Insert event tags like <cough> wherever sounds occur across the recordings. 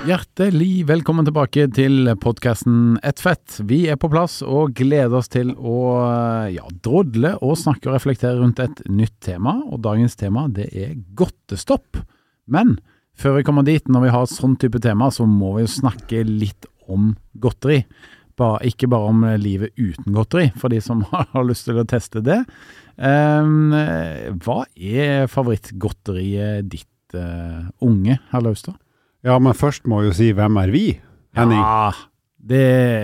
Hjertelig velkommen tilbake til podkasten Ett fett. Vi er på plass og gleder oss til å ja, drodle og snakke og reflektere rundt et nytt tema. Og dagens tema det er godtestopp. Men før vi kommer dit, når vi har sånn type tema, så må vi jo snakke litt om godteri. Bare, ikke bare om livet uten godteri, for de som <laughs> har lyst til å teste det. Um, hva er favorittgodteriet ditt, uh, unge herr Laustad? Ja, men først må vi jo si hvem er vi, Henning? Ja, det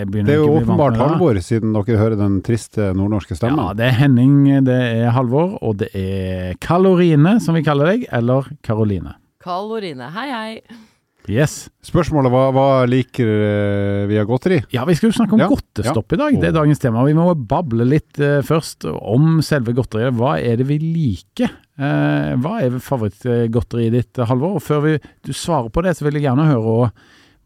begynner det er jo ikke å bli Det åpenbart jo åpenbart Halvor, siden dere hører den triste nordnorske stemmen. Ja, det er Henning, det er Halvor, og det er Kalorine, som vi kaller deg, eller Karoline. Kalorine. Hei, hei. Yes. Spørsmålet var hva liker eh, vi av godteri? Ja, vi skal jo snakke om Ja, godtestopp i dag. Det er dagens tema. Vi må bable litt eh, først om selve godteriet. Hva er det vi liker? Eh, hva er favorittgodteriet ditt, Halvor? Og før vi, du svarer på det, så vil jeg gjerne høre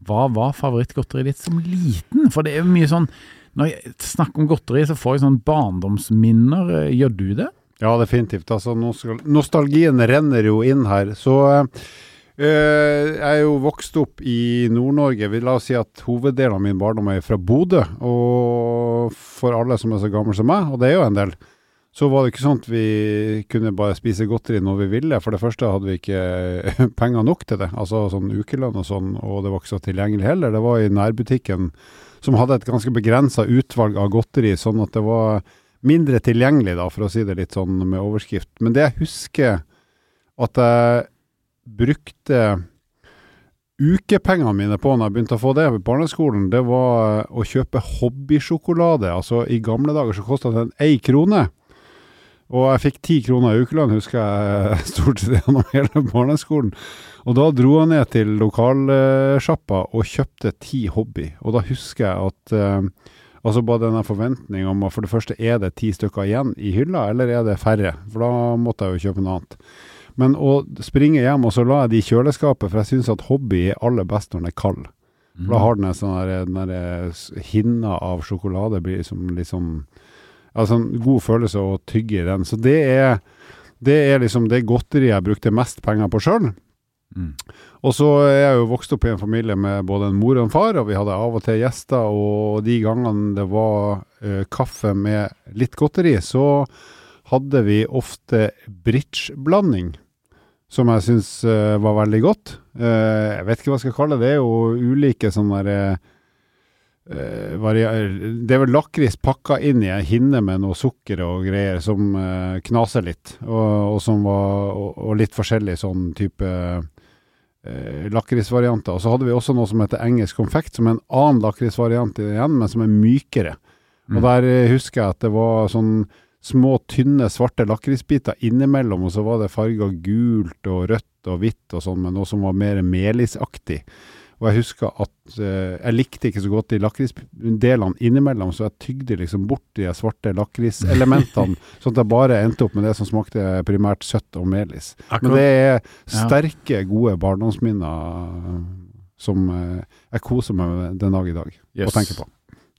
hva var favorittgodteriet ditt som liten? For det er jo mye sånn Når jeg snakker om godteri, så får jeg sånn barndomsminner. Gjør du det? Ja, definitivt. Altså, nostalgien renner jo inn her. Så eh, jeg er jo vokst opp i Nord-Norge. La oss si at hoveddelen av min barndom er fra Bodø. Og for alle som er så gamle som meg, og det er jo en del, så var det ikke sånn at vi kunne bare spise godteri når vi ville. For det første hadde vi ikke <laughs> penger nok til det, altså sånn ukelønn og sånn, og det var ikke så tilgjengelig heller. Det var i nærbutikken som hadde et ganske begrensa utvalg av godteri, sånn at det var mindre tilgjengelig, da, for å si det litt sånn med overskrift. Men det jeg husker at jeg brukte ukepengene mine på når jeg begynte å få det på barneskolen, det var å kjøpe hobbysjokolade. Altså i gamle dager så kosta den én krone. Og jeg fikk ti kroner i ukelønn, husker jeg <laughs> stort sett gjennom hele barneskolen. Og da dro jeg ned til lokalsjappa og kjøpte ti hobby. Og da husker jeg at eh, Altså bare denne forventningen om for det første er det ti stykker igjen i hylla, eller er det færre? For da måtte jeg jo kjøpe noe annet. Men å springe hjem, og så la jeg de i kjøleskapet, for jeg syns at hobby er aller best når den er kald. Mm. da har den en sånn s- hinna av sjokolade blir liksom sånn Altså en god følelse å tygge i den. Så det er, det er liksom det godteriet jeg brukte mest penger på sjøl. Mm. Og så er jeg jo vokst opp i en familie med både en mor og en far, og vi hadde av og til gjester, og de gangene det var uh, kaffe med litt godteri, så hadde vi ofte bridgeblanding, som jeg syns uh, var veldig godt. Uh, jeg vet ikke hva jeg skal kalle det, det er jo ulike sånne der, uh, det er vel lakris pakka inn i en hinne med noe sukker og greier som knaser litt, og, og som var og, og litt forskjellig sånn type lakrisvarianter. Og så hadde vi også noe som heter engelsk konfekt, som er en annen lakrisvariant igjen, men som er mykere. Og Mm. der eh, husker jeg at det var sånn små, tynne, svarte lakrisbiter innimellom, og så var det farga gult og rødt og hvitt og sånn, men noe som var mer melisaktig. Og jeg husker at eh, jeg likte ikke så godt de lakrisdelene innimellom, så jeg tygde liksom bort de svarte lakriselementene, <laughs> sånn at jeg bare endte opp med det som smakte primært søtt og melis. Men det er sterke, gode barndomsminner som eh, jeg koser meg med den dag i dag Yes. å tenke på.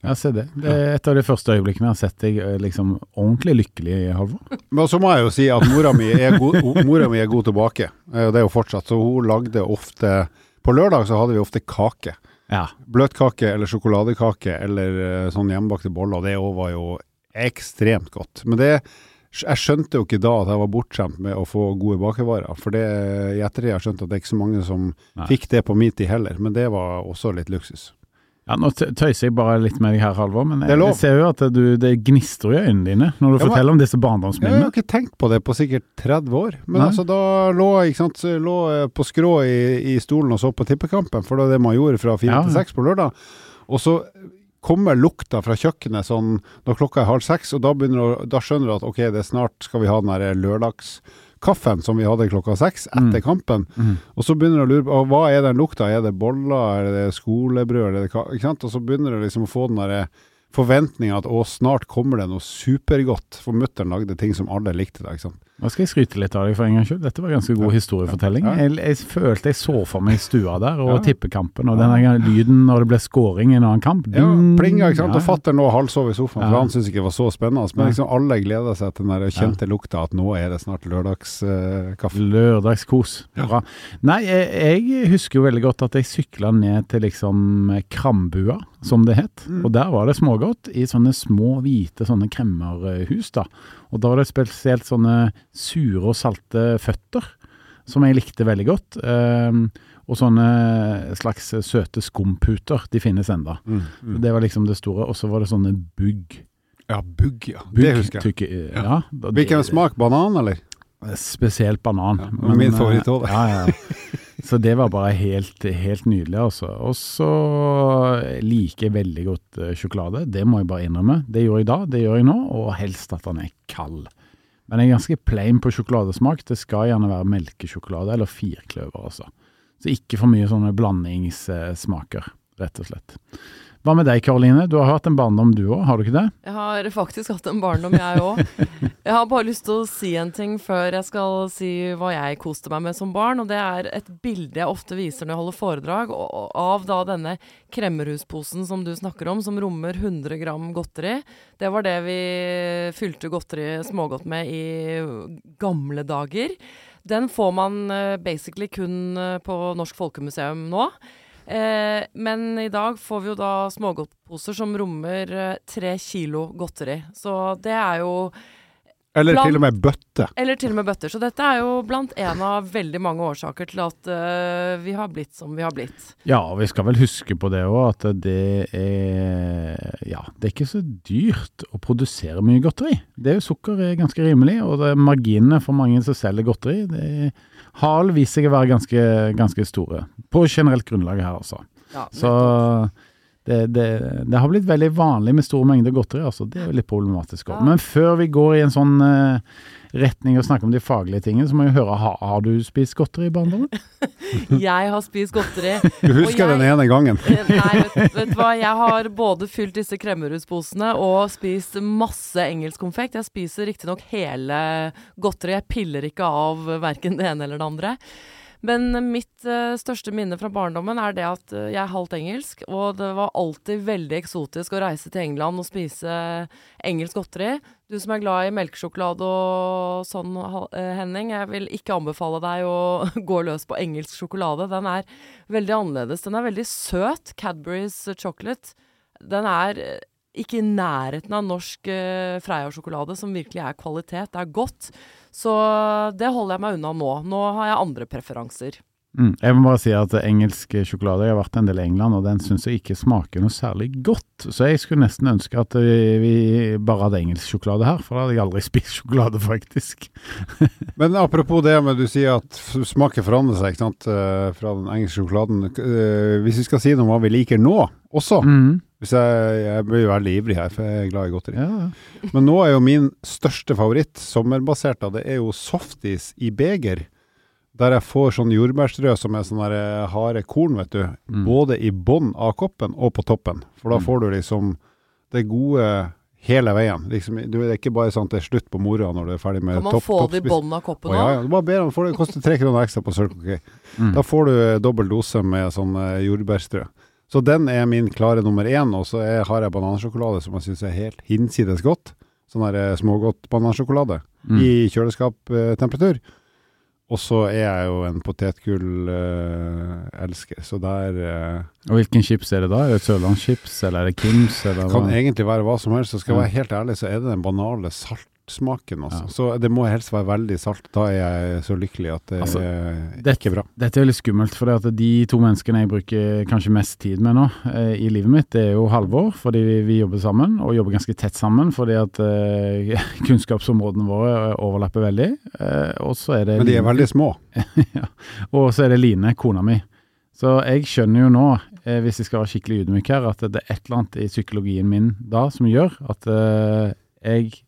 Ja, se det. Det er et av de første øyeblikkene jeg har sett deg eh, liksom ordentlig lykkelig, Halvor. Men så må jeg jo si at mora mi er god, mora mi er god tilbake, eh, det er jo fortsatt. Så hun lagde ofte På lørdag så hadde vi ofte kake. Ja. Bløtkake eller sjokoladekake eller eh, sånn hjemmebakte boller. Det var jo ekstremt godt. Men det jeg skjønte jo ikke da at jeg var bortskjemt med å få gode bakevarer. For det, i ettertid har jeg skjønt at det er ikke så mange som Nei. fikk det på min tid heller. Men det var også litt luksus. Ja, Nå tøyser jeg bare litt med deg her, Halvor, men jeg, jeg ser jo at du, det gnistrer i øynene dine når du Ja, forteller om disse barndomsminnene. Jeg har jo ikke tenkt på det på sikkert 30 år. Men Nei. altså, da lå jeg på skrå i, i stolen og så på tippekampen, for det var det man gjorde fra fire Ja, til seks på lørdag. Og så kommer lukta fra kjøkkenet sånn når klokka er halv seks, og da, du- da skjønner du at ok, det er snart skal vi ha den der lørdagskaffen som vi hadde klokka seks etter Mm. kampen. Mm. Og så begynner du å lure på hva er den lukta, er det boller, er det skolebrød, er det ikke sant? Og så begynner du liksom å få den derre forventninga at å, snart kommer det noe supergodt, for mutter'n lagde ting som alle likte da, ikke sant. Nå skal jeg skryte litt av deg for en gangs skyld. Dette var ganske god historiefortelling. Jeg, jeg følte jeg så for meg stua der, og Ja. tippekampen, og den lyden når det ble scoring i en annen kamp. Ja, plinga, ikke sant. Ja. Og fatter'n lå halvsov i sofaen, for han syntes ikke det var så spennende. Men liksom alle gleda seg til den der kjente lukta at nå er det snart lørdagskaffe. Lørdagskos. Ja. Bra. Nei, jeg, jeg husker jo veldig godt at jeg sykla ned til liksom Krambua, som det het. Mm. Og der var det smågodt i sånne små, hvite sånne kremmerhus, da. Og da var det spesielt sånne sure og salte føtter, som jeg likte veldig godt. Ehm, og sånne slags søte skumputer. De finnes enda. Mm, mm. Det var liksom det store. Og så var det sånne bugg. Ja, bugg, ja. Bugg, Det husker jeg. tykke- ja. da- Hvilken smak? Banan, eller? Spesielt banan. Ja, men, min eh, favoritt òg. Ja, ja. Så det var bare helt, helt nydelig, altså. Og så liker jeg veldig godt eh, sjokolade. Det må jeg bare innrømme. Det gjør jeg da, det gjør jeg nå, og helst at den er kald. Men jeg er ganske plain på sjokoladesmak. Det skal gjerne være melkesjokolade eller firkløver, altså. Så ikke for mye sånne blandingssmaker, rett og slett. Hva med deg, Karoline? Du har hatt en barndom du òg, har du ikke det? Jeg har faktisk hatt en barndom, jeg òg. <laughs> Jeg har bare lyst til å si en ting før jeg skal si hva jeg koste meg med som barn. Og det er et bilde jeg ofte viser når jeg holder foredrag, av da denne kremmerhusposen som du snakker om, som rommer 100 gram godteri. Det var det vi fylte godteri smågodt med i gamle dager. Den får man eh, basically kun eh, på Norsk Folkemuseum nå. Eh, men i dag får vi jo da smågodtposer som rommer eh, tre kilo godteri. Så det er jo Eller blant, til og med bøtte. Eller til og med bøtter. Så dette er jo blant en av veldig mange årsaker til at uh, vi har blitt som vi har blitt. Ja, og vi skal vel huske på det òg, at det er Ja, det er ikke så dyrt å produsere mye godteri. Det er jo Sukker er ganske rimelig, og det er marginene for mange som selger godteri, det har viser seg å være ganske, ganske store. På generelt grunnlag her, altså. Ja, Så det, det, det har blitt veldig vanlig med store mengder godteri, altså. Det er jo litt problematisk òg. Men før vi går i en sånn eh, retning og snakke om de faglige tingene, så må jeg høre, har, har du spist godteri i barndommen? <laughs> Jeg har spist godteri. Du husker jeg- den ene gangen. Eh, Nei, vet, vet du hva. Jeg har både fylt disse kremmerhusposene og spist masse engelsk konfekt. Jeg spiser riktignok hele godteri. Jeg piller ikke av verken det ene eller det andre. Men mitt uh, største minne fra barndommen er det at eh, jeg er halvt engelsk, og det var alltid veldig eksotisk å reise til England og spise engelsk godteri. Du som er glad i melkesjokolade og sånn, eh, Henning, jeg vil ikke anbefale deg å <laughs> gå løs på engelsk sjokolade. Den er veldig annerledes. Den er veldig søt. Cadburys chocolate. Den er eh, ikke i nærheten av norsk uh, Freia-sjokolade, som virkelig er kvalitet. Det er godt. Så det holder jeg meg unna nå. Nå har jeg andre preferanser. Mm. Jeg må bare si at engelsk sjokolade Jeg har vært en del i England, og den syns jeg ikke smaker noe særlig godt. Så jeg skulle nesten ønske at vi, vi bare hadde engelsk sjokolade her, for da hadde jeg aldri <laughs> spist sjokolade, faktisk. <laughs> Men apropos det med du sier at smaker smaken forandrer seg ikke sant, eh, fra den engelske sjokoladen. Eh, Hvis vi skal si noe om hva vi liker nå også Mm. Hvis jeg, jeg blir jo veldig ivrig her, for jeg er glad i godteri. Ja, ja. Men nå er jo min største favoritt, sommerbasert, da, det er jo softis i beger. Der jeg får sånn jordbærstrø som er sånne der, eh, harde korn, vet du. Mm. Både i bånn av koppen og på toppen. For da Mm. får du liksom det gode hele veien. Liksom, du, det er ikke bare sånn at det er slutt på moroa når du er ferdig med Kan man topp, få det i bånn av koppen òg? ja, ja. Du bare ber om, får det koster tre kroner ekstra på Circle K. Mm. Da får du eh, dobbel dose med sånn eh, jordbærstrø. Så den er min klare nummer én, og så er, har jeg banansjokolade som jeg syns er helt hinsides godt. Sånn der eh, smågodt banansjokolade Mm. i kjøleskaptemperatur. Og så er jeg jo en potetgull-elsker, så der eh, Og hvilken chips er det da? Er det Sørlandschips, eller er det Kims? Eller kan hva? egentlig være hva som helst. Så skal jeg være helt ærlig, så er det den banale saltsmaken, altså. Ja. Så det må helst være veldig salt. Da er jeg så lykkelig at det Altså, er ikke bra. Dette er litt skummelt, for de to menneskene jeg bruker kanskje mest tid med nå eh, i livet mitt, det er jo Halvor, fordi vi, vi jobber sammen, og jobber ganske tett sammen, fordi at eh, <laughs> kunnskapsområdene våre eh, overlapper veldig. Eh, og så er det Men de er veldig små. <laughs> ja. Og så er det Line, kona mi. Så jeg skjønner jo nå, eh, hvis jeg skal være skikkelig ydmyk her, at det er et eller annet i psykologien min da som gjør at eh, jeg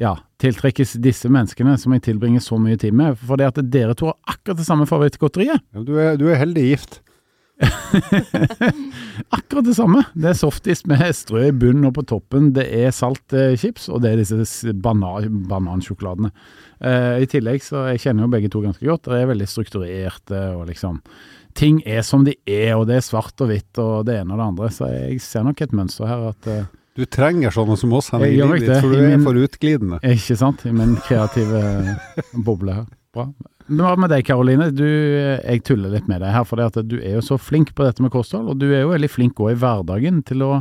ja, tiltrekkes disse menneskene som jeg tilbringer så mye tid med. for det at dere to har akkurat det samme favorittgodteriet. Ja, Du er, du er heldig gift. <laughs> Akkurat det samme. Det er softis med strø i bunnen og på toppen. Det er saltchips, og det er disse banan, banansjokoladene. Eh, I tillegg så jeg kjenner jo begge to ganske godt. Det er veldig strukturerte og liksom Ting er som de er, og det er svart og hvitt og det ene og det andre. Så jeg ser nok et mønster her at eh, Du trenger sånne som oss, Henning, Jeg det, for du er for utglidende. Ikke sant? I min kreative boble her. Bra. Men Hva med deg, Karoline? Du, jeg tuller litt med deg her, for du er jo så flink på dette med kosthold, og du er jo veldig flink òg i hverdagen til å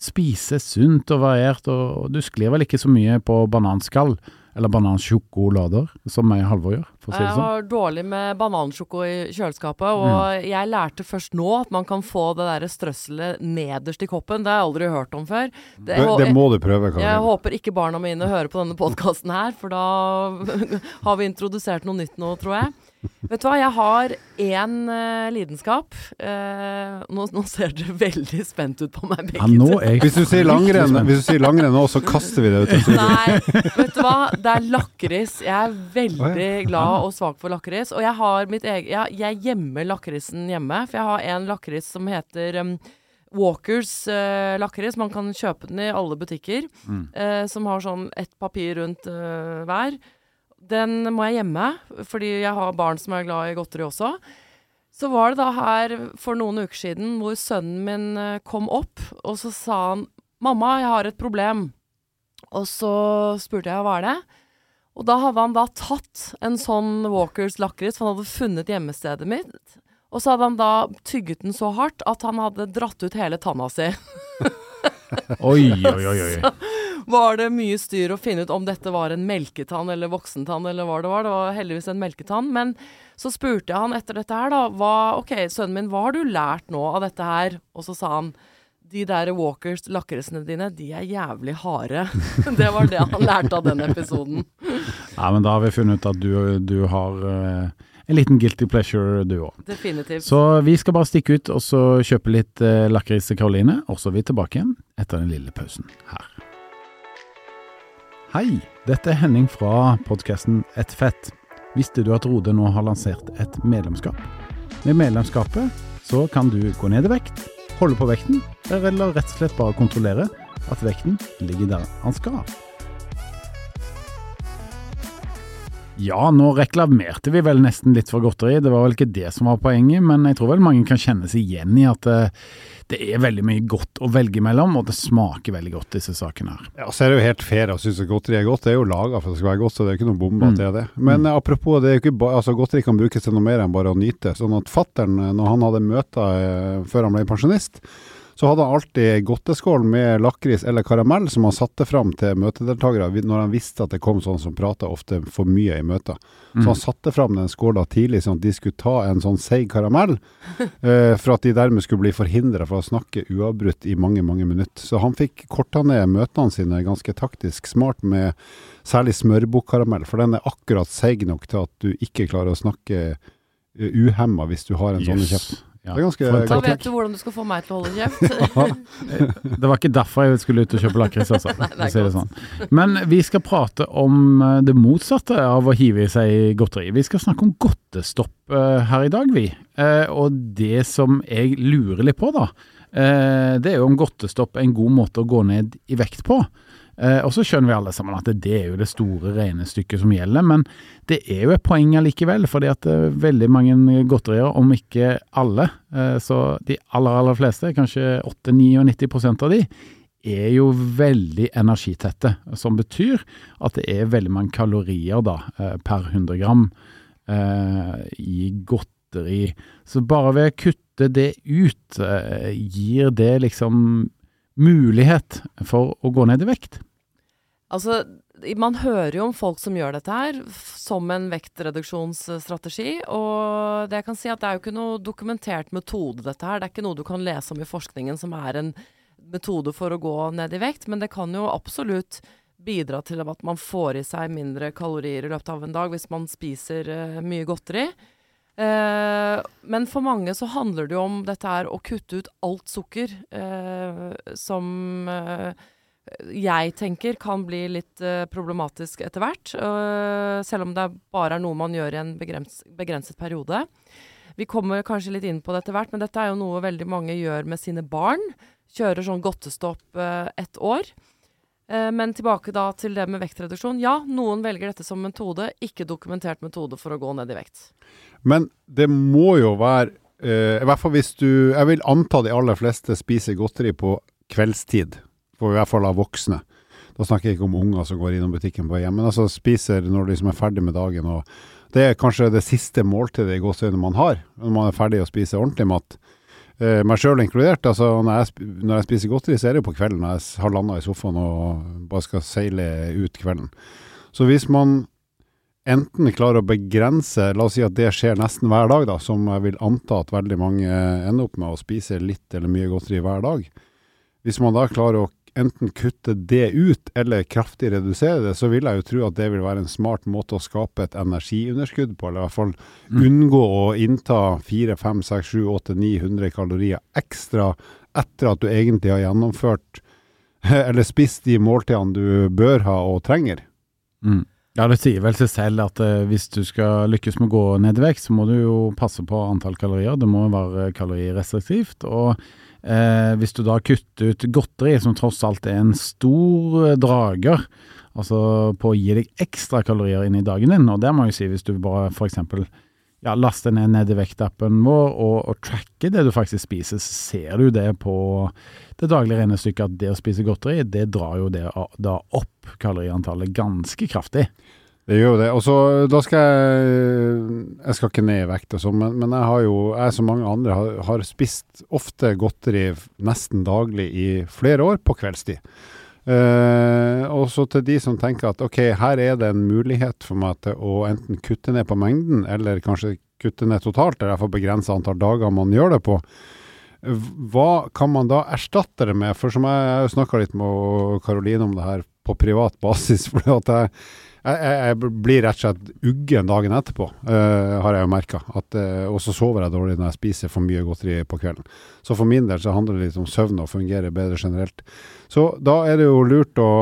spise sunt og variert, og du sklir vel ikke så mye på bananskall eller banansjokolader, som meg og Halvor gjør, for å si det Jeg sånn. har dårlig med banansjoko i kjøleskapet, og jeg lærte først nå at man kan få det der strøsselet nederst i koppen. Det har jeg aldri hørt om før. Det, Det, det må du prøve, Karin. jeg håper ikke barna mine hører på denne podkasten her, for da <laughs> har vi introdusert noe nytt nå, tror jeg. Vet du hva, jeg har én uh, lidenskap. Uh, nå, nå ser dere veldig spent ut på meg begge Ja, jeg Hvis du sier langrenn, langrenn nå, så kaster vi det ut. Nei, vet du hva? Det er lakris. Jeg er veldig glad og svak for lakris. Og jeg har mitt eget Jeg, jeg gjemmer lakrisen hjemme, for jeg har en lakris som heter um, Walkers uh, lakris. Man kan kjøpe den i alle butikker. Mm. eh, som har sånn ett papir rundt eh, hver. Den må jeg gjemme, fordi jeg har barn som er glad i godteri også. Så var det da her for noen uker siden hvor sønnen min eh, kom opp, og så sa han 'Mamma, jeg har et problem'. Og så spurte jeg hva er det? Og da hadde han da tatt en sånn Walkers lakris, for han hadde funnet gjemmestedet mitt. Og så hadde han da tygget den så hardt at han hadde dratt ut hele tanna si. Oi, oi, oi. oi. <laughs> Var det mye styr å finne ut om dette var en melketann eller voksentann eller hva det var. Det var heldigvis en melketann. Men så spurte jeg han etter dette her, da. Hva, OK, sønnen min, hva har du lært nå av dette her? Og så sa han de der Walkers lakrisene dine, de er jævlig harde. <laughs> det var det han lærte av den episoden. <laughs> Nei, men da har vi funnet ut at du, du har uh en liten guilty pleasure, du òg. Definitivt. Så vi skal bare stikke ut og så kjøpe litt eh, lakris til Karoline, og så er vi tilbake igjen etter den lille pausen her. Hei, dette er Henning fra podkasten Et fett. Visste du at Rode nå har lansert et medlemskap? Med medlemskapet så kan du gå ned i vekt, holde på vekten, eller rett og slett bare kontrollere at vekten ligger der han skal. Ja, nå reklamerte vi vel nesten litt for godteri, det var vel ikke det som var poenget, men jeg tror vel mange kan kjenne seg igjen i at eh, det er veldig mye godt å velge mellom, og det smaker veldig godt, disse sakene her. Ja, så er det jo helt fair å synes at godteri er godt. Det er jo laga for at det skal være godt, så det er ikke noen bomber Mm. er det. Men mm. apropos, det er jo ikke ba, altså, godteri kan brukes til noe mer enn bare å nyte. Sånn at fattern, når han hadde møter eh, før han ble pensjonist, så hadde han alltid godteskål med lakris eller karamell som han satte fram til møtedeltakere når han visste at det kom sånne som prata ofte for mye i møter. Så han satte fram den skåla tidlig, sånn at de skulle ta en sånn seig karamell, <laughs> eh, for at de dermed skulle bli forhindra fra å snakke uavbrutt i mange, mange minutter. Så han fikk korta ned møtene sine ganske taktisk smart med særlig smørbukkaramell, for den er akkurat seig nok til at du ikke klarer å snakke uh, uhemma hvis du har en sånn i kjeften. Ja. Det er ganske Da vet du hvordan du skal få meg til å holde kjeft. <laughs> Det var ikke derfor jeg skulle ut og kjøpe lakris, altså. <laughs> Nei, sånn. Men vi skal prate om eh, det motsatte av å hive i seg godteri. Vi skal snakke om godtestopp eh, her i dag, vi. Eh, og det som jeg lurer litt på, da, eh, det er jo om godtestopp er en god måte å gå ned i vekt på. Eh, og så skjønner vi alle sammen at det, er jo det store regnestykket som gjelder, men det er jo et poeng allikevel, fordi at eh, veldig mange godterier, om ikke alle, eh, så de aller, aller fleste, kanskje 8-99% av de, er jo veldig energitette, som betyr at det er veldig mange kalorier da, per 100 gram i godteri. Så bare ved å kutte det ut, gir det liksom mulighet for å gå ned i vekt. Altså, man hører jo om folk som gjør dette her som en vektreduksjonsstrategi. Og det jeg kan si at det er jo ikke noe dokumentert metode, dette her. Det er ikke noe du kan lese om i forskningen som er en metode for å gå ned i vekt. Men det kan jo absolutt bidra til at man får i seg mindre kalorier i løpet av en dag hvis man spiser eh, mye godteri. Eh, men for mange så handler det jo om dette her å kutte ut alt sukker eh, som eh, jeg tenker kan bli litt eh, problematisk etter hvert. øh, selv om det bare er noe man gjør i en begrens, begrenset periode. Vi kommer kanskje litt inn på det etter hvert, men dette er jo noe veldig mange gjør med sine barn. Kjører sånn godtestopp eh, ett år. Eh, men tilbake da til det med vektreduksjon. Ja, noen velger dette som metode, ikke dokumentert metode for å gå ned i vekt. Men det må jo være eh, I hvert fall hvis du Jeg vil anta de aller fleste spiser godteri på kveldstid. For i hvert fall av voksne. Da snakker jeg ikke om unger som går innom butikken på hjem, men altså spiser når de liksom er ferdig med dagen. og Det er kanskje det siste måltidet i gåseøynene man har, når man er ferdig å spise ordentlig mat. Eh, meg sjøl inkludert. altså når jeg, når jeg spiser godteri, så er det jo på kvelden når jeg har landa i sofaen og bare skal seile ut kvelden. Så hvis man enten klarer å begrense La oss si at det skjer nesten hver dag, da, som jeg vil anta at veldig mange ender opp med å spise litt eller mye godteri hver dag. Hvis man da klarer å enten kutte det ut eller kraftig redusere det, så vil jeg jo tro at det vil være en smart måte å skape et energiunderskudd på, eller i hvert fall unngå å innta 4, 5, 6, 7, 8, 900 kalorier ekstra etter at du egentlig har gjennomført <laughs> eller spist de måltidene du bør ha og trenger. Mm. Ja, det sier vel seg selv at eh, hvis du skal lykkes med å gå ned i vekt, så må du jo passe på antall kalorier. Det må være kalorirestriktivt. Og eh, hvis du da kutter ut godteri, som tross alt er en stor eh, drager, altså på å gi deg ekstra kalorier inn i dagen din, og det må jeg si hvis du bare eksempel ja, laster ned i vektappen vår og, og tracker det du faktisk spiser, så ser du det på det daglige regnestykket at det å spise godteri, det drar jo det da opp kaloriantallet ganske kraftig. Det gjør jo det. Og så da skal jeg Jeg skal ikke ned i vekt og sånn, men, men jeg har jo, jeg som mange andre, har, har spist ofte godteri nesten daglig i flere år på kveldstid. Eh, og så til de som tenker at ok, her er det en mulighet for meg til å enten kutte ned på mengden, eller kanskje kutte ned totalt, eller iallfall begrense antall dager man gjør det på. Hva kan man da erstatte det med? For som jeg, jeg snakka litt med Karoline om det her på privat basis. <laughs> for jeg, jeg, jeg blir rett og slett uggen dagen etterpå, uh, har jeg jo merka. og så sover jeg dårlig når jeg spiser for mye godteri på kvelden. Så for min del så handler det litt om søvn og fungere bedre generelt. Så da er det jo lurt å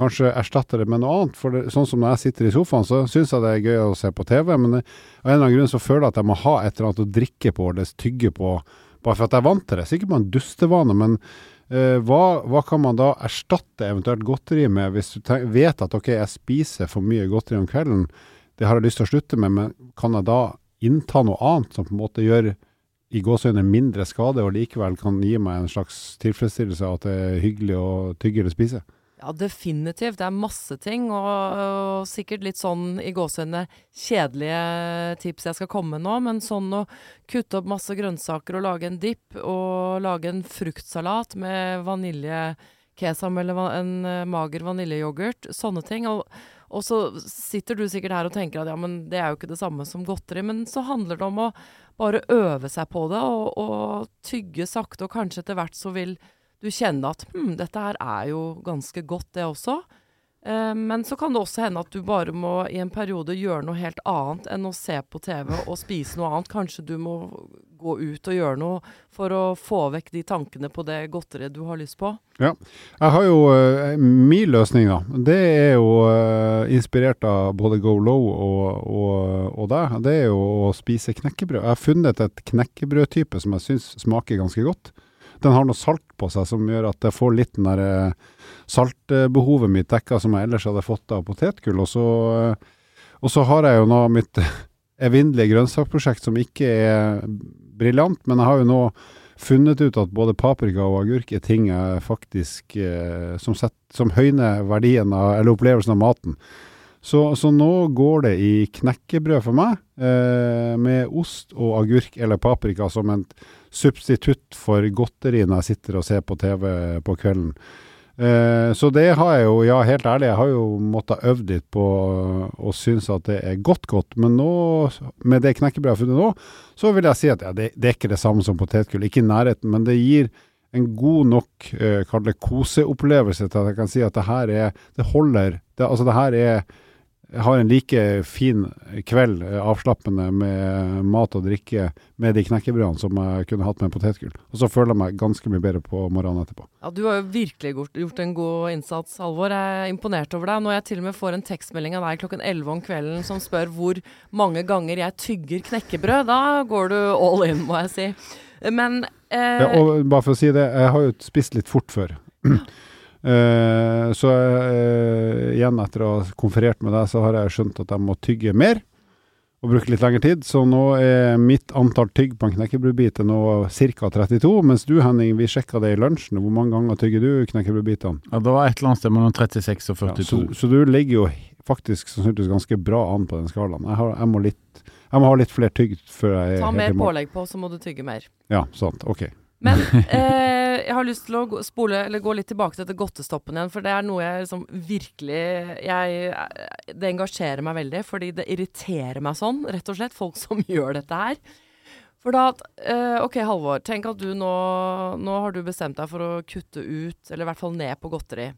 kanskje erstatte det med noe annet. For det, sånn som når jeg sitter i sofaen, så syns jeg det er gøy å se på TV, men av en eller annen grunn så føler jeg at jeg må ha et eller annet å drikke på eller tygge på, bare for at jeg er vant til det. Sikkert på en dustevane, men eh, hva, hva kan man da erstatte eventuelt godteri med, hvis du tenk, vet at ok, jeg spiser for mye godteri om kvelden, det har jeg lyst til å slutte med, men kan jeg da innta noe annet som på en måte gjør i gåseøyne mindre skade, og likevel kan gi meg en slags tilfredsstillelse av at det er hyggelig å tygge eller spise? Ja, definitivt. Det er masse ting, og, og sikkert litt sånn i gåsehudene kjedelige tips jeg skal komme med nå, men sånn å kutte opp masse grønnsaker og lage en dipp, og lage en fruktsalat med vaniljekesam eller en eh, mager vaniljeyoghurt, sånne ting. Og, og så sitter du sikkert her og tenker at ja, men det er jo ikke det samme som godteri, men så handler det om å bare øve seg på det, og, og tygge sakte, og kanskje etter hvert så vil du kjenne at hm, dette her er jo ganske godt, det også. Eh, men så kan det også hende at du bare må i en periode gjøre noe helt annet enn å se på TV og spise noe annet. Kanskje du må gå ut og gjøre noe for å få vekk de tankene på det godteriet du har lyst på. Ja. Jeg har jo uh, Min løsning, da, det er jo uh, inspirert av både Go Low og, og, og deg. Det er jo å spise knekkebrød. Jeg har funnet et knekkebrødtype som jeg syns smaker ganske godt. Den har noe salt på seg som gjør at jeg får litt den der eh, saltbehovet mitt dekka som jeg ellers hadde fått av potetgull. Og så, eh, og så har jeg jo nå mitt <laughs> evinnelige grønnsakprosjekt som ikke er briljant, men jeg har jo nå funnet ut at både paprika og agurk er ting jeg faktisk eh, som, set, som høyner verdien av, eller opplevelsen av maten. Så, så nå går det i knekkebrød for meg, eh, med ost og agurk eller paprika som en substitutt for godteri når jeg sitter og ser på TV på kvelden. Eh, så det har jeg jo, ja helt ærlig, jeg har jo måttet øve litt på å synes at det er godt godt, men nå, med det knekkebrødet jeg har funnet nå, så vil jeg si at ja, det, det er ikke det samme som potetgull, ikke i nærheten, men det gir en god nok, eh, koseopplevelse til at jeg kan si at det her er, det holder, det, altså det her er har en like fin kveld, eh, avslappende, med mat og drikke med de knekkebrødene som jeg kunne hatt med en potetgull. Og så føler jeg meg ganske mye bedre på morgenen etterpå. Ja, Du har jo virkelig gjort, gjort en god innsats, Halvor. Jeg er imponert over deg. Når jeg til og med får en tekstmelding av deg klokken 11 om kvelden som spør hvor mange ganger jeg tygger knekkebrød, da går du all in, må jeg si. Men eh, Ja, og bare for å si det, jeg har jo spist litt fort før. <clears throat> Eh, så eh, igjen, etter å ha konferert med deg, så har jeg skjønt at jeg må tygge mer. Og bruke litt lengre tid. Så nå er mitt antall tygg på en knekkebrødbit nå ca. 32. Mens du Henning, vi sjekka det i lunsjen. Hvor mange ganger tygger du knekkebrødbitene? Ja, det var et eller annet sted mellom 36 og Ja, 42. så, så du ligger jo faktisk sannsynligvis ganske bra an på den skalaen. Jeg, har, jeg, må, litt, jeg må ha litt flere tygg før jeg er ta mer pålegg på, så må du tygge mer. Ja, sant. Ok. Men <laughs> eh, jeg har lyst til å gå, spole, eller gå litt tilbake til dette godtestoppen igjen, for det er noe jeg liksom virkelig jeg, Det engasjerer meg veldig, fordi det irriterer meg sånn, rett og slett, folk som <laughs> gjør dette her. For da eh, OK, Halvor. Tenk at du nå Nå har du bestemt deg for å kutte ut, eller i hvert fall ned på godteri.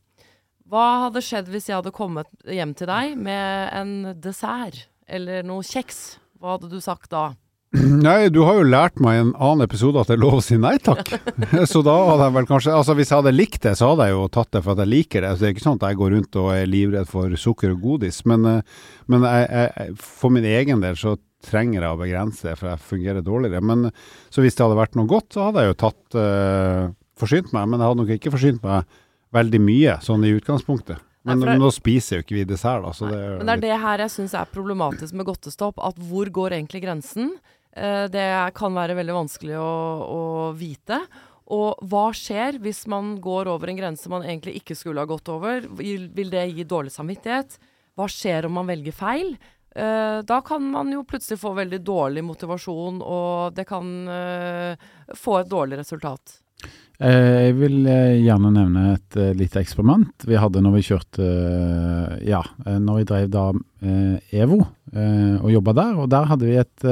Hva hadde skjedd hvis jeg hadde kommet hjem til deg med en dessert eller noe kjeks? Hva hadde du sagt da? Nei, du har jo lært meg i en annen episode at det er lov å si nei takk. <laughs> så da hadde jeg vel kanskje Altså hvis jeg hadde likt det, så hadde jeg jo tatt det for at jeg liker det. Så det er ikke sånn at jeg går rundt og er livredd for sukker og godis. Men, eh, men jeg, jeg, for min egen del så trenger jeg å begrense det, for jeg fungerer dårligere. Men så hvis det hadde vært noe godt, så hadde jeg jo tatt uh, forsynt meg. Men jeg hadde nok ikke forsynt meg veldig mye, sånn i utgangspunktet. Men Nei, nå spiser jo ikke vi dessert, da. Så det er, Men det er det her jeg syns er problematisk med godtestopp. At hvor går egentlig grensen? Eh, det kan være veldig vanskelig å, å vite. Og hva skjer hvis man går over en grense man egentlig ikke skulle ha gått over? Vil, det gi dårlig samvittighet? Hva skjer om man velger feil? Eh, da kan man jo plutselig få veldig dårlig motivasjon, og det kan eh, få et dårlig resultat. Jeg vil gjerne nevne et lite eksperiment vi hadde når vi kjørte Ja, når vi drev da EVO og jobba der. Og der hadde vi et,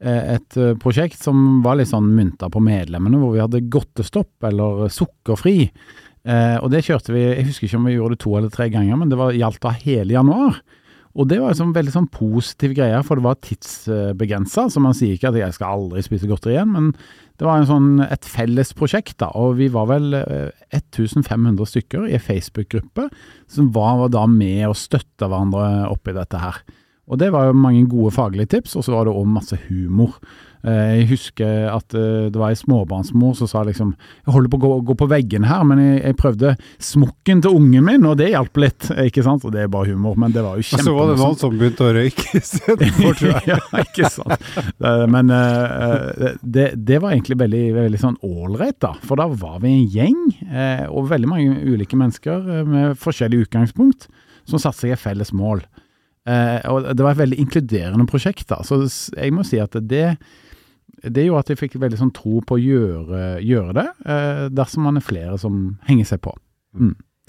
et eh, prosjekt som var litt sånn mynta på medlemmene, hvor vi hadde godtestopp eller sukkerfri. Eh, og det kjørte vi Jeg husker ikke om vi gjorde det to eller tre ganger, men det var gjaldt da hele januar. Og det var en sånn veldig sånn positiv greie, for det var tidsbegrensa. Så man sier ikke at jeg skal aldri spise godteri igjen, men det var sånn, et felles prosjekt, da. Og vi var vel eh, 1500 stykker i en Facebook-gruppe som var da med og støtta hverandre oppi dette her. Og det var jo mange gode faglige tips, og så var det òg masse humor. Eh, Jeg husker at eh, det var ei småbarnsmor som sa liksom Jeg holder på å gå, gå på veggen her, men jeg, jeg prøvde smokken til ungen min, og det hjalp litt. <laughs> Ikke sant? Og det er bare humor, men det var jo Og så var det noen som begynte å røyke istedenfor, tror jeg. <laughs> ja, ikke sant. Men eh, det, det var egentlig veldig, veldig sånn ålreit, da. For da var vi en gjeng, og veldig mange ulike mennesker med forskjellig utgangspunkt, som satte seg et felles mål. Eh, og det var et veldig inkluderende prosjekt, da. Så jeg må si at det det gjorde at jeg fikk veldig sånn tro på å gjøre, gjøre det, eh, dersom man er flere som henger seg på.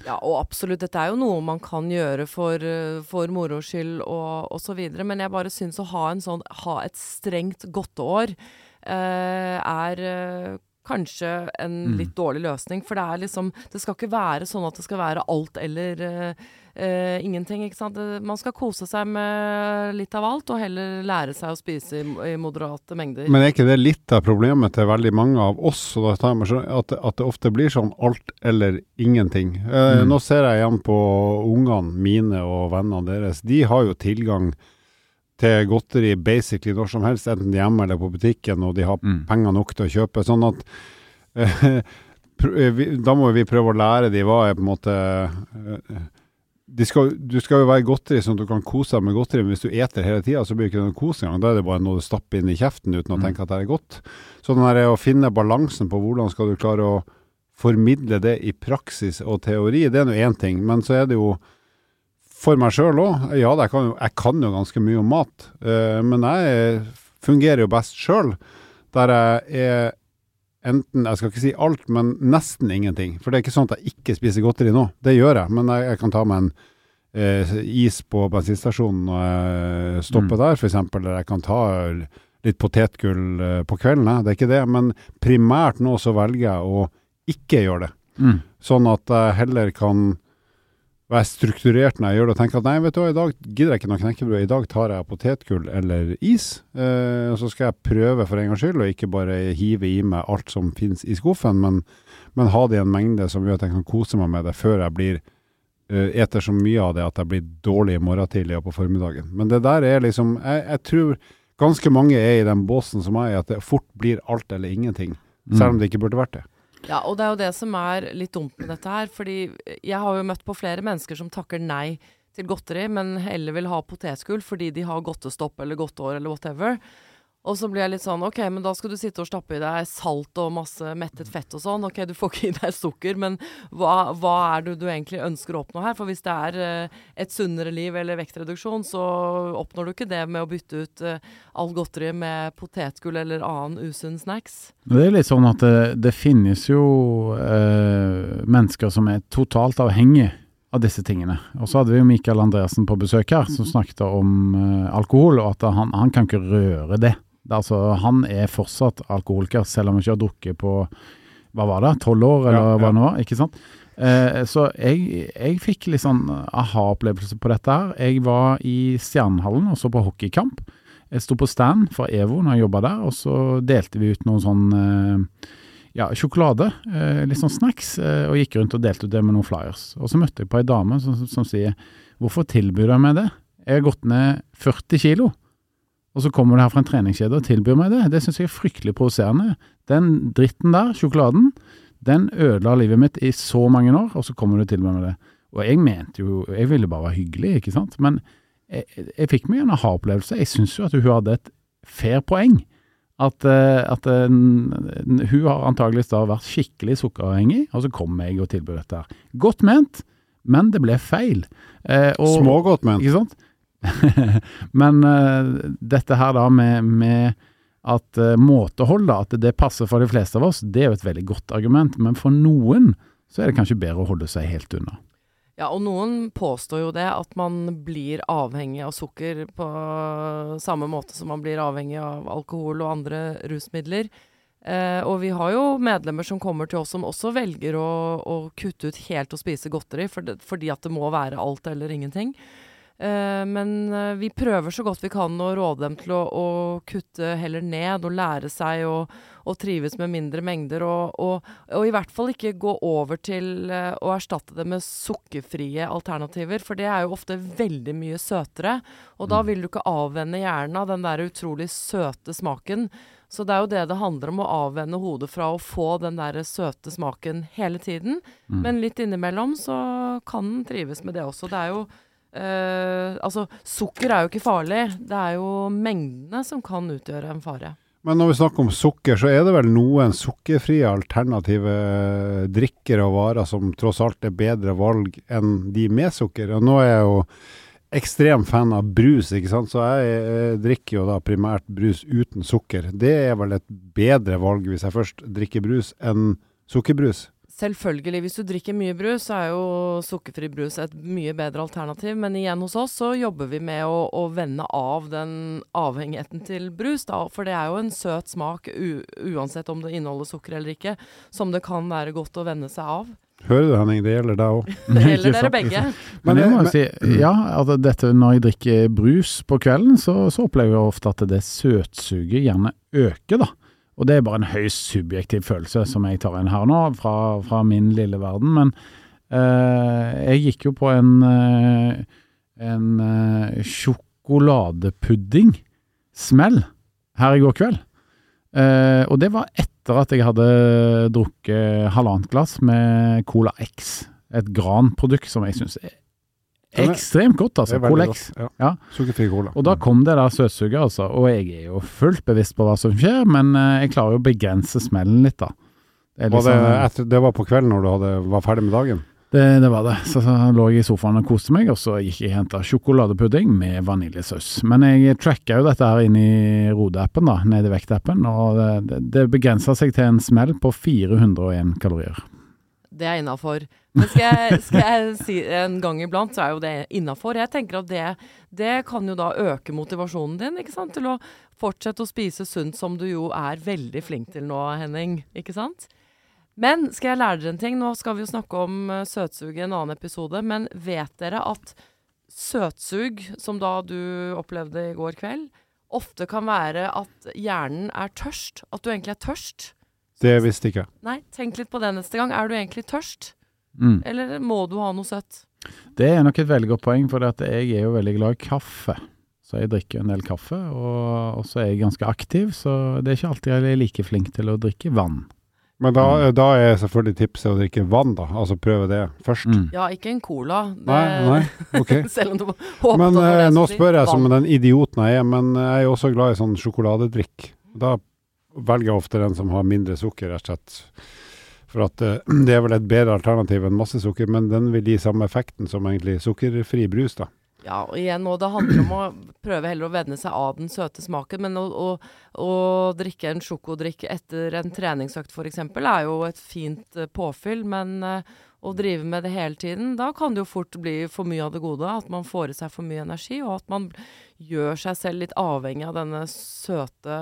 Ja, og absolutt. Dette er jo noe man kan gjøre for, for moro skyld og, og så videre. Men jeg bare syns å ha, en sånn, ha et strengt godteår eh, er eh, kanskje en Mm. litt dårlig løsning. For det er liksom Det skal ikke være sånn at det skal være alt eller eh, eh, ingenting, ikke sant. Man skal kose seg med litt av alt, og heller lære seg å spise i, i moderate mengder. Men er ikke det litt av problemet til veldig mange av oss, og da tar jeg meg at, at det ofte blir sånn alt eller ingenting? Uh, Mm. Nå ser jeg igjen på ungene mine og vennene deres. De har jo tilgang til godteri basically når som helst, enten hjemme eller på butikken, og de har Mm. penger nok til å kjøpe. Sånn at eh, <laughs> eh, vi, Da må vi prøve å lære de hva er på en måte eh, skal, du skal jo være godteri sånn at du kan kose deg med godteri, men hvis du eter hele tida, så blir det ikke noe kos engang. Da er det bare noe du stapper inn i kjeften uten å Mm. tenke at det er godt. Så den der å finne balansen på hvordan skal du klare å formidle det i praksis og teori, det er nå én ting. Men så er det jo for meg sjøl òg. Ja, jeg kan, jo, jeg kan jo ganske mye om mat, uh, men jeg fungerer jo best sjøl der jeg er enten Jeg skal ikke si alt, men nesten ingenting. For det er ikke sånn at jeg ikke spiser godteri nå. Det gjør jeg, men jeg, jeg kan ta meg en eh, is på bensinstasjonen når jeg stopper Mm. der, f.eks. Eller jeg kan ta litt potetgull eh, på kvelden. jeg. Det er ikke det. Men primært nå så velger jeg å ikke gjøre det. Mm. Sånn at jeg heller kan være strukturert når jeg gjør det, og tenker at nei, vet du hva, i dag gidder jeg ikke noe knekkebrød, i dag tar jeg potetgull eller is, eh, og så skal jeg prøve for en gangs skyld, og ikke bare hive i meg alt som finnes i skuffen, men, men ha det i en mengde som gjør at jeg kan kose meg med det før jeg blir eh, eter så mye av det at jeg blir dårlig i morgen tidlig og på formiddagen. Men det der er liksom, jeg, jeg tror ganske mange er i den båsen som jeg er, at det fort blir alt eller ingenting, selv om det ikke burde vært det. Ja, og det er jo det som er litt dumt med dette her. Fordi jeg har jo møtt på flere mennesker som takker nei til godteri, men heller vil ha potetgull fordi de har godtestopp eller godteår eller whatever. Og så blir jeg litt sånn OK, men da skal du sitte og stappe i deg salt og masse mettet fett og sånn. OK, du får ikke i deg sukker, men hva, hva er det du egentlig ønsker å oppnå her? For hvis det er eh, et sunnere liv eller vektreduksjon, så oppnår du ikke det med å bytte ut eh, all godteri med potetgull eller annen usunn snacks. Det er litt sånn at det, det finnes jo eh, mennesker som er totalt avhengige av disse tingene. Og så hadde vi jo Mikael Andreassen på besøk her, som snakket om eh, alkohol, og at han, han kan ikke røre det. Er Altså, han er fortsatt alkoholiker, selv om han ikke har drukket på hva var det, tolv år, eller Ja, hva ja. det var. ikke sant? Eh, så jeg, jeg fikk litt sånn aha-opplevelse på dette her. Jeg var i Stjernehallen og så på hockeykamp. Jeg sto på stand for EVO når jeg jobba der, og så delte vi ut noen sånn eh, ja, sjokolade, eh, litt sånn snacks, eh, og gikk rundt og delte ut det med noen flyers. Og så møtte jeg på ei dame som, som sier hvorfor tilbyr du meg det? Jeg har gått ned 40 kilo. Og så kommer du her fra en treningskjede og tilbyr meg det. Det syns jeg er fryktelig provoserende. Den dritten der, sjokoladen, den ødela livet mitt i så mange år, og så kommer du til meg med det. Og jeg mente jo Jeg ville bare være hyggelig, ikke sant. Men jeg, jeg fikk meg en aha-opplevelse. Jeg syns jo at hun hadde et fair poeng. At, eh, at eh, hun har antageligvis da vært skikkelig sukkeravhengig, og så kom jeg og tilbyr dette her. Godt ment, men det ble feil. Eh, Smågodt, ment. ikke sant? <laughs> Men uh, dette her da med, med at uh, måtehold, da, at det passer for de fleste av oss, det er jo et veldig godt argument. Men for noen så er det kanskje bedre å holde seg helt unna. Ja, og noen påstår jo det, at man blir avhengig av sukker på samme måte som man blir avhengig av alkohol og andre rusmidler. Eh, og vi har jo medlemmer som kommer til oss som også velger å, å kutte ut helt å spise godteri, for det, fordi at det må være alt eller ingenting. Eh, men eh, vi prøver så godt vi kan å råde dem til å, å kutte heller ned og lære seg å, å trives med mindre mengder. Og, og, og i hvert fall ikke gå over til eh, å erstatte det med sukkerfrie alternativer, for det er jo ofte veldig mye søtere. Og da vil du ikke avvenne hjernen av den der utrolig søte smaken. Så det er jo det det handler om, å avvenne hodet fra å få den der søte smaken hele tiden. Men litt innimellom så kan den trives med det også. Det er jo eh, Altså, sukker er jo ikke farlig. Det er jo mengdene som kan utgjøre en fare. Men når vi snakker om sukker, så er det vel noen sukkerfrie alternative drikker og varer som tross alt er bedre valg enn de med sukker. Og nå er jeg jo ekstrem fan av brus, ikke sant, så jeg eh, drikker jo da primært brus uten sukker. Det er vel et bedre valg hvis jeg først drikker brus enn sukkerbrus. Selvfølgelig, hvis du drikker mye brus, så er jo sukkerfri brus et mye bedre alternativ. Men igjen hos oss så jobber vi med å, å vende av den avhengigheten til brus, da. For det er jo en søt smak, u uansett om det inneholder sukker eller ikke, som det kan være godt å vende seg av. Hører du Henning, det gjelder deg òg. Det gjelder dere begge. Men jeg må jo si, ja, at dette når jeg drikker brus på kvelden, så, så opplever jeg ofte at det søtsuget gjerne øker, da. Og det er bare en høyst subjektiv følelse som jeg tar inn her nå, fra, fra min lille verden. Men eh, jeg gikk jo på en, eh, en eh, sjokoladepudding-smell her i går kveld. Eh, og det var etter at jeg hadde drukket halvannet glass med Cola X. Et granprodukt som jeg syns er ekstremt godt, altså. Det Cola veldig X. godt. Ja. Ja. Sukkerfri cola. Og da kom det der søtsuget, altså. Og jeg er jo fullt bevisst på hva som skjer, men eh, jeg klarer jo å begrense smellen litt, da. Det, liksom, Var det, liksom, etter, det var på kvelden når du hadde, var ferdig med dagen? det, det var det. Så, så lå jeg i sofaen og koste meg, og så gikk jeg og henta sjokoladepudding med vaniljesaus. Men jeg tracka jo dette her inn i Rode-appen, da, nede i vektappen, og det, det, det begrensa seg til en smell på 401 kalorier. Det er innafor. Men skal jeg, skal jeg si en gang iblant, så er jo det innafor. Jeg tenker at det, det kan jo da øke motivasjonen din ikke sant? til å fortsette å spise sunt, som du jo er veldig flink til nå, Henning. Ikke sant? Men skal jeg lære dere en ting? Nå skal vi jo snakke om uh, søtsug i en annen episode. Men vet dere at søtsug, som da du opplevde i går kveld, ofte kan være at hjernen er tørst? At du egentlig er tørst? Det visste ikke jeg. Nei, tenk litt på det neste gang. Er du egentlig tørst? Mm. Eller må du ha noe søtt? Det er nok et veldig godt poeng, for jeg er jo veldig glad i kaffe. Så jeg drikker en del kaffe, og så er jeg ganske aktiv, så det er ikke alltid jeg er like flink til å drikke vann. Men da, da er selvfølgelig tipset å drikke vann, da. Altså prøve det først. Mm. Ja, ikke en cola. Det, Nei, nei, ok. <laughs> Selv om du håper Men det eh, jeg nå spør jeg som den idioten jeg er, men jeg er jo også glad i sånn sjokoladedrikk. Da velger ofte den som har mindre sukker, rett og slett. For at eh, <clears throat> det er vel et bedre alternativ enn masse sukker, men den vil gi samme effekten som egentlig sukkerfri brus, da. Ja, og igjen, nå, det handler om å prøve heller å venne seg av den søte smaken. Men å, å, å drikke en sjokodrikk etter en treningsøkt f.eks. er jo et fint eh, påfyll. Men å drive med det hele tiden, da kan det jo fort bli for mye av det gode. At man får i seg for mye energi, og at man gjør seg selv litt avhengig av denne søte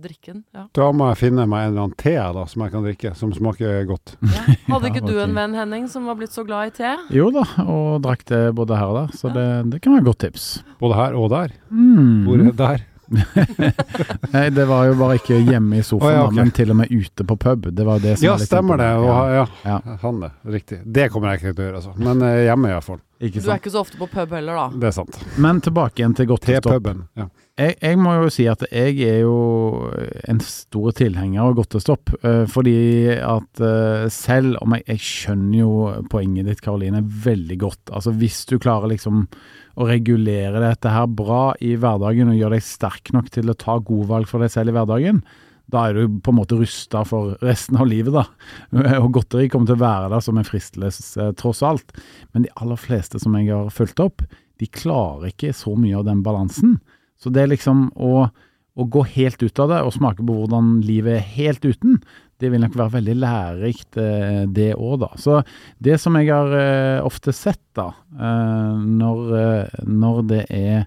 drikken. Ja. Da må jeg finne meg en eller annen te da, som jeg kan drikke, som smaker godt. Ja. Hadde ikke <laughs> Ja, du en venn, Henning, som var blitt så glad i te? Jo da, og drakk det både her og der, så det, det kan være et godt tips. Både her og der. Mm. Hvor er der? <laughs> Nei, det var jo bare ikke hjemme i sofaen, oh, ja, okay. men til og med ute på pub. Det var det som Ja, var stemmer det. Og, Ja, ja, Ja. han det. Riktig. Det kommer jeg ikke til å gjøre, altså. Men eh, hjemme iallfall. Ikke Du er sant. ikke så ofte på pub heller, da. Det er sant. Men tilbake igjen til godtestopp. Til puben, Ja. Jeg, jeg må jo si at jeg er jo en stor tilhenger av godtestopp. eh, fordi at eh, selv om jeg, jeg skjønner jo poenget ditt, Karoline, veldig godt. Altså hvis du klarer liksom å regulere dette her bra i hverdagen og gjøre deg sterk nok til å ta gode valg for deg selv i hverdagen, da er du på en måte rusta for resten av livet, da. <laughs> Og godteri kommer til å være der som en fristelse, tross alt. Men de aller fleste som jeg har fulgt opp, de klarer ikke så mye av den balansen. Så det er liksom å, å gå helt ut av det og smake på hvordan livet er helt uten, det vil nok være veldig lærerikt, eh, det òg, da. Så det som jeg har eh, ofte sett, da, eh, når, eh, når det er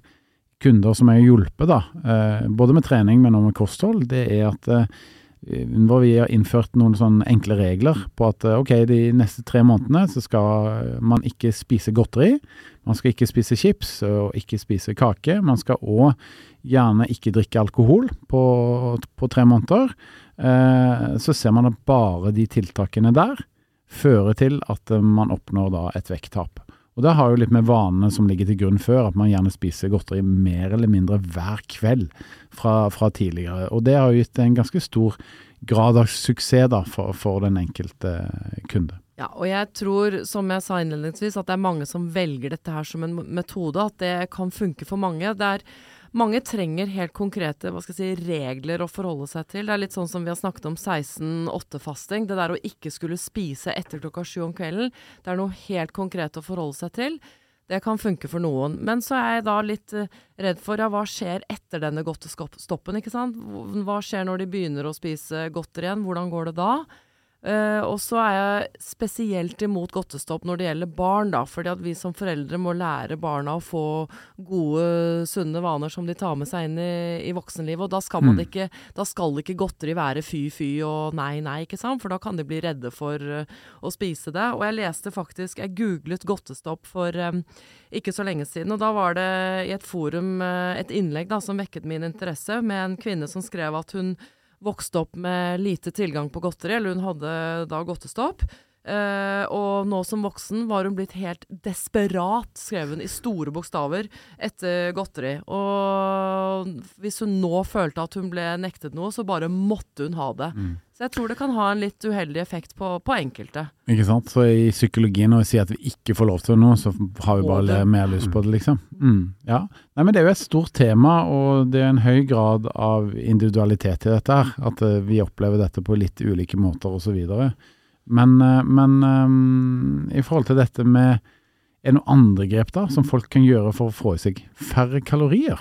kunder som jeg har hjulpet, da, eh, både med trening, men også med kosthold, det er at eh, hvor vi har innført noen sånne enkle regler på at eh, ok, de neste tre månedene så skal man ikke spise godteri, man skal ikke spise chips og ikke spise kake. Man skal òg gjerne ikke drikke alkohol på, på tre måneder. Så ser man at bare de tiltakene der fører til at man oppnår da et vekttap. Og det har jo litt med vanene som ligger til grunn før, at man gjerne spiser godteri mer eller mindre hver kveld fra, fra tidligere. Og det har jo gitt en ganske stor grad av suksess da, for, for den enkelte kunde. Ja, og jeg tror, som jeg sa innledningsvis, at det er mange som velger dette her som en metode, at det kan funke for mange. Det er mange trenger helt konkrete si, regler å forholde seg til. Det er litt sånn som vi har snakket om 16-8-fasting. Det der å ikke skulle spise etter klokka sju om kvelden. Det er noe helt konkret å forholde seg til. Det kan funke for noen. Men så er jeg da litt eh, redd for ja, hva skjer etter denne godtestoppen, ikke sant? Hva skjer når de begynner å spise godteri igjen? Hvordan går det da? Eh, og så er jeg spesielt imot godtestopp når det gjelder barn, da. Fordi at vi som foreldre må lære barna å få gode, sunne vaner som de tar med seg inn i, i voksenlivet. Og da skal, man Mm. ikke, da skal ikke godteri være fy, fy og nei, nei, ikke sant? For da kan de bli redde for uh, å spise det. Og jeg leste faktisk, jeg googlet godtestopp for um, ikke så lenge siden, og da var det i et forum uh, et innlegg da som vekket min interesse, med en kvinne som skrev at hun vokste opp med lite tilgang på godteri, eller hun hadde da godtestopp. Uh, og nå som voksen var hun blitt helt desperat, skrev hun i store bokstaver, etter godteri. Og hvis hun nå følte at hun ble nektet noe, så bare måtte hun ha det. Mm. Så jeg tror det kan ha en litt uheldig effekt på, på enkelte. Ikke sant? Så i psykologien når vi sier at vi ikke får lov til noe, så har vi bare mer lyst på det, liksom. Mm, ja. Nei, men det er jo et stort tema, og det er en høy grad av individualitet i dette her. At eh, vi opplever dette på litt ulike måter osv. Men, eh, men eh, i forhold til dette med Er det noen andre grep da, som folk kan gjøre for å få i seg færre kalorier?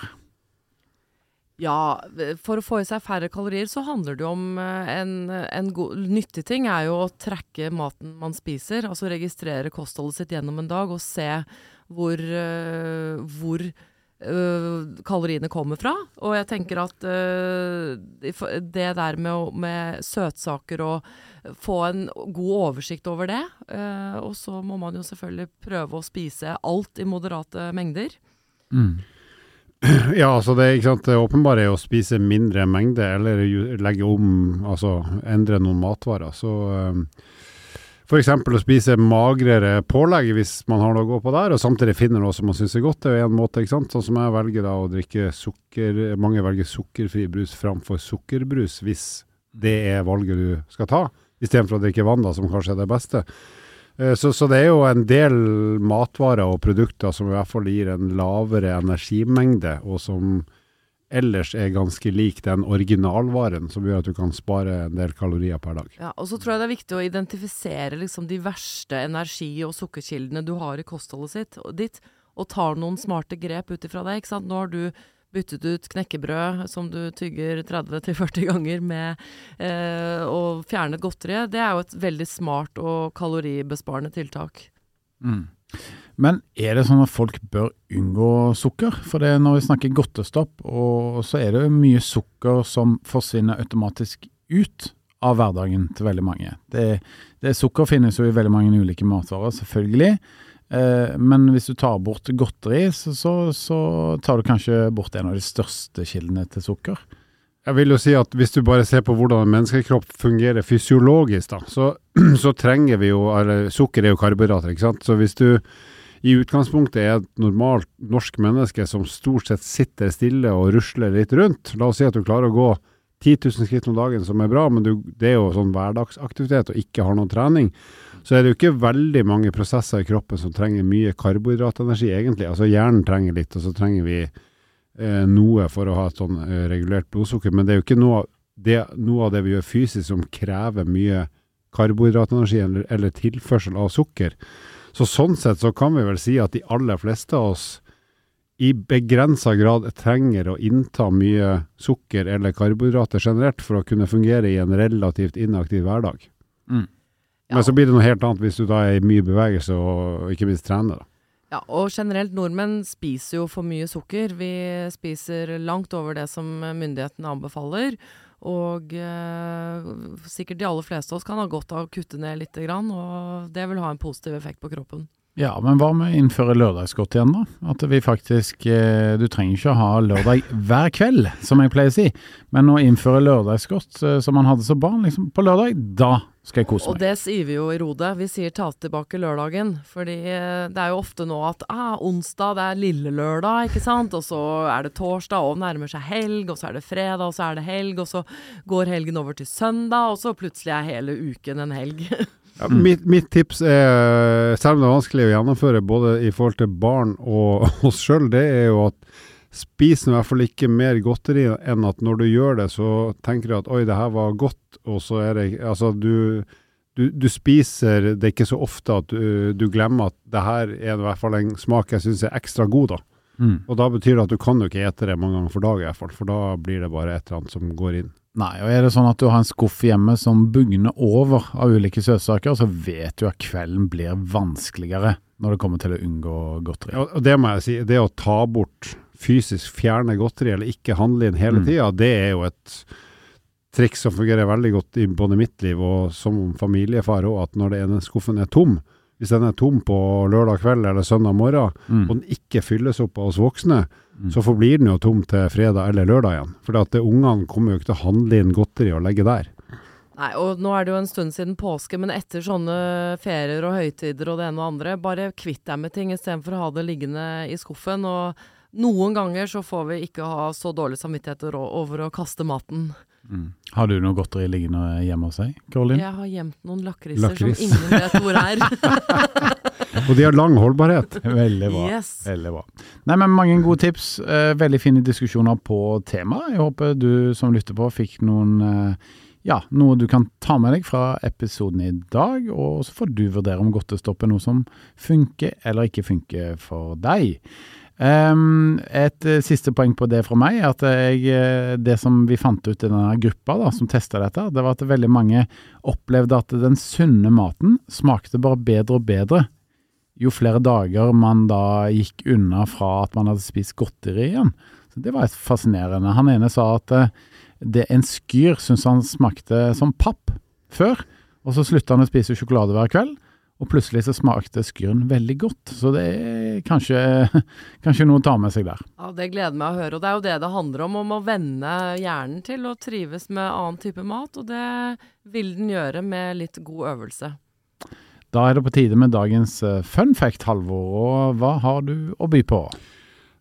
Ja, for å få i seg færre kalorier så handler det jo om eh, en, en god, nyttig ting er jo å trekke maten man spiser. Altså registrere kostholdet sitt gjennom en dag og se hvor, eh, hvor Uh, kaloriene kommer fra. Og jeg tenker at uh, det der med, med søtsaker og få en god oversikt over det. uh, og så må man jo selvfølgelig prøve å spise alt i moderate mengder. Mm. <clears throat> Ja, altså det, ikke sant? det åpenbare er å spise mindre mengde, eller legge om, altså endre noen matvarer. Så um, for eksempel å spise magrere pålegg hvis man har noe å gå på der, og samtidig finner noe som man syns er godt, det er jo en måte, ikke sant. Sånn som jeg velger da å drikke sukker, mange velger sukkerfri brus framfor sukkerbrus, hvis det er valget du skal ta, istedenfor å drikke vann da, som kanskje er det beste. Eh, Så, så det er jo en del matvarer og produkter som i hvert fall gir en lavere energimengde, og som ellers er ganske lik den originalvaren, som gjør at du kan spare en del kalorier per dag. Ja, og så tror jeg det er viktig å identifisere liksom de verste energi- og sukkerkildene du har i kostholdet ditt, og tar noen smarte grep ut ifra det. Nå har du byttet ut knekkebrød som du tygger 30-40 ganger med, eh, og fjernet godteriet. Det er jo et veldig smart og kaloribesparende tiltak. Mm. Men er det sånn at folk bør unngå sukker? For når vi snakker godtestopp, så er det jo mye sukker som forsvinner automatisk ut av hverdagen til veldig mange. Det, det Sukker finnes jo i veldig mange ulike matvarer, selvfølgelig. Eh, men hvis du tar bort godteri, så, så, så tar du kanskje bort en av de største kildene til sukker. Jeg vil jo si at hvis du bare ser på hvordan en menneskekropp fungerer fysiologisk, da, så, <clears throat> så trenger vi jo eller Sukker er jo karbohydrater, ikke sant. Så hvis du i utgangspunktet er et normalt norsk menneske som stort sett sitter stille og rusler litt rundt, la oss si at du klarer å gå 10 000 skritt om dagen, som er bra, men du, det er jo sånn hverdagsaktivitet og ikke har noen trening, så er det jo ikke veldig mange prosesser i kroppen som trenger mye karbohydratenergi, egentlig. Altså hjernen trenger litt, og så trenger vi eh, noe for å ha et sånn eh, regulert blodsukker, men det er jo ikke noe, det, noe av det vi gjør fysisk som krever mye karbohydratenergi eller, eller tilførsel av sukker. Så sånn sett så kan vi vel si at de aller fleste av oss i begrensa grad trenger å innta mye sukker eller karbohydrater generelt for å kunne fungere i en relativt inaktiv hverdag. Mm. Men så blir det noe helt annet hvis du da er i mye bevegelse og ikke minst trener. Da. Ja, og generelt nordmenn spiser jo for mye sukker. Vi spiser langt over det som myndighetene anbefaler. Og eh, sikkert de aller fleste av oss kan ha godt av å kutte ned litt, grann, og det vil ha en positiv effekt på kroppen. Ja, men hva med å innføre lørdagsgodt igjen, da? At vi faktisk eh, Du trenger ikke å ha lørdag hver kveld, som jeg pleier å si, men å innføre lørdagsgodt eh, som man hadde som barn, liksom på lørdag, da skal jeg kose Og meg. det sier vi jo i Rode. Vi sier ta tilbake lørdagen. Fordi eh, det er jo ofte nå at ah, onsdag det er lille lørdag, ikke sant. Og så er det torsdag og nærmer seg helg, og så er det fredag, og så er det helg, og så går helgen over til søndag, og så plutselig er hele uken en helg. <laughs> Ja, mitt, mitt tips er, selv om det er vanskelig å gjennomføre både i forhold til barn og <laughs> oss sjøl, det er jo at spis i hvert fall ikke mer godteri enn at når du gjør det, så tenker du at oi, det her var godt, og så er det Altså, du, du, du spiser det er ikke så ofte at du, du glemmer at det her er i hvert fall en smak jeg syns er ekstra god, da. Mm. Og da betyr det at du kan jo ikke ete det mange ganger for dagen, i hvert fall, for da blir det bare et eller annet som går inn. Nei, og er det sånn at du har en skuff hjemme som bugner over av ulike søtsaker, så vet du at kvelden blir vanskeligere når det kommer til å unngå godteri. Og det må jeg si, det å ta bort fysisk fjerne godteri eller ikke handle inn hele Mm. tida, det er jo et triks som fungerer veldig godt i både mitt liv og som familiefar òg, at når det ene skuffen er tom, hvis den er tom på lørdag kveld eller søndag morgen, Mm. og den ikke fylles opp av oss voksne, Mm. så forblir den jo tom til fredag eller lørdag igjen. For ungene kommer jo ikke til å handle inn godteri og legge der. Nei, og nå er det jo en stund siden påske, men etter sånne ferier og høytider og det ene og andre, bare kvitt deg med ting istedenfor å ha det liggende i skuffen. Og noen ganger så får vi ikke ha så dårlig samvittighet over å kaste maten. Mm. Har du noe godteri liggende hjemme hos deg, Caroline? Jeg har gjemt noen lakriser Lakris. som ingen vet hvor er. <laughs> Og de har lang holdbarhet. <laughs> Veldig bra. yes. Veldig bra. Nei, men Mange gode tips. Eh, veldig fine diskusjoner på temaet. Jeg håper du som lytter på fikk noen eh, ja, noe du kan ta med deg fra episoden i dag, og så får du vurdere om godtestopp er noe som funker eller ikke funker for deg. Et eh, siste poeng på det fra meg er at jeg, eh, det som vi fant ut i denne gruppa da, som testa dette, det var at veldig mange opplevde at den sunne maten smakte bare bedre og bedre jo flere dager man da gikk unna fra at man hadde spist godteri igjen. Så Det var fascinerende. Han ene sa at eh, det, en skyr syntes han smakte som papp før, og så slutta han å spise sjokolade hver kveld. Og plutselig så smakte skyren veldig godt, så det er kanskje, <laughs> kanskje noe å ta med seg der. Ja, Det gleder meg å høre. Og det er jo det det handler om, om å vende hjernen til å trives med annen type mat. Og det vil den gjøre med litt god øvelse. Da er det på tide med dagens eh, fun fact, Halvor. Og hva har du å by på?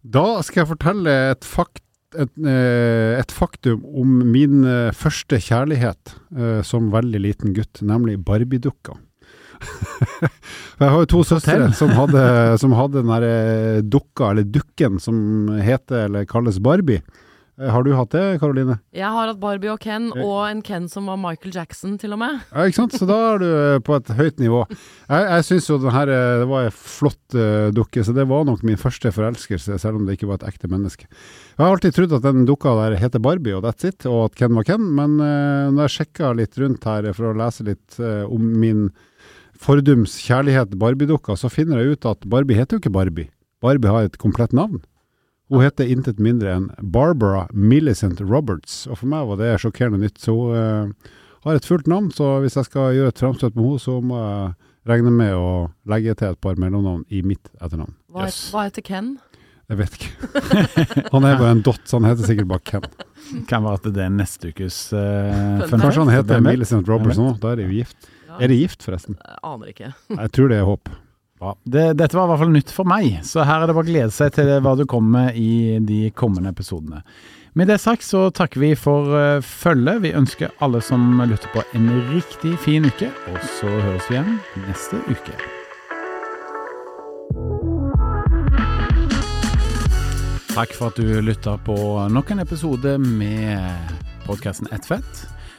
Da skal jeg fortelle et, fakt, et, eh, et faktum om min eh, første kjærlighet som veldig liten gutt, nemlig Barbie-dukka. For jeg har jo to søstre som hadde, som hadde den derre dukka, eller dukken, som heter eller kalles Barbie. Eh, Har du hatt det, Karoline? Jeg har hatt Barbie og Ken, og en Ken som var Michael Jackson, til og med. Ja, ikke sant? Så da er du eh, på et høyt nivå. Jeg, jeg syns jo den her, eh, det var en flott uh, dukke, så det var nok min første forelskelse, selv om det ikke var et ekte menneske. Jeg har alltid trodd at den dukka der heter Barbie, og that's it, og at Ken var Ken, men uh, når jeg sjekka litt rundt her for å lese litt uh, om min fordums kjærlighet Barbie-dukka, så finner jeg ut at Barbie heter jo ikke Barbie. Barbie har et komplett navn. Hun heter intet mindre enn Barbara Millicent Roberts, og for meg var det sjokkerende nytt. Så hun uh, har et fullt navn, så hvis jeg skal gjøre et framstøt med henne, så må jeg regne med å legge til et par mellomnavn i mitt etternavn. Hva, Yes. hva heter Ken? Jeg vet ikke. <laughs> han er bare en dott, så han heter sikkert bare Ken. Kan være at det er neste ukes uh. Kanskje han heter Millicent Roberts nå? Da er de jo gift. Er de gift, forresten? aner ikke. <laughs> Jeg tror det er håp. Ja. Det, dette var i hvert fall nytt for meg, så her er det bare å glede seg til hva du kommer med i de kommende episodene. Med det sagt så takker vi for uh, følget. Vi ønsker alle som lytter på en riktig fin uke, og så høres vi igjen neste uke. Takk for at du lytta på nok en episode med podkasten Ett fett.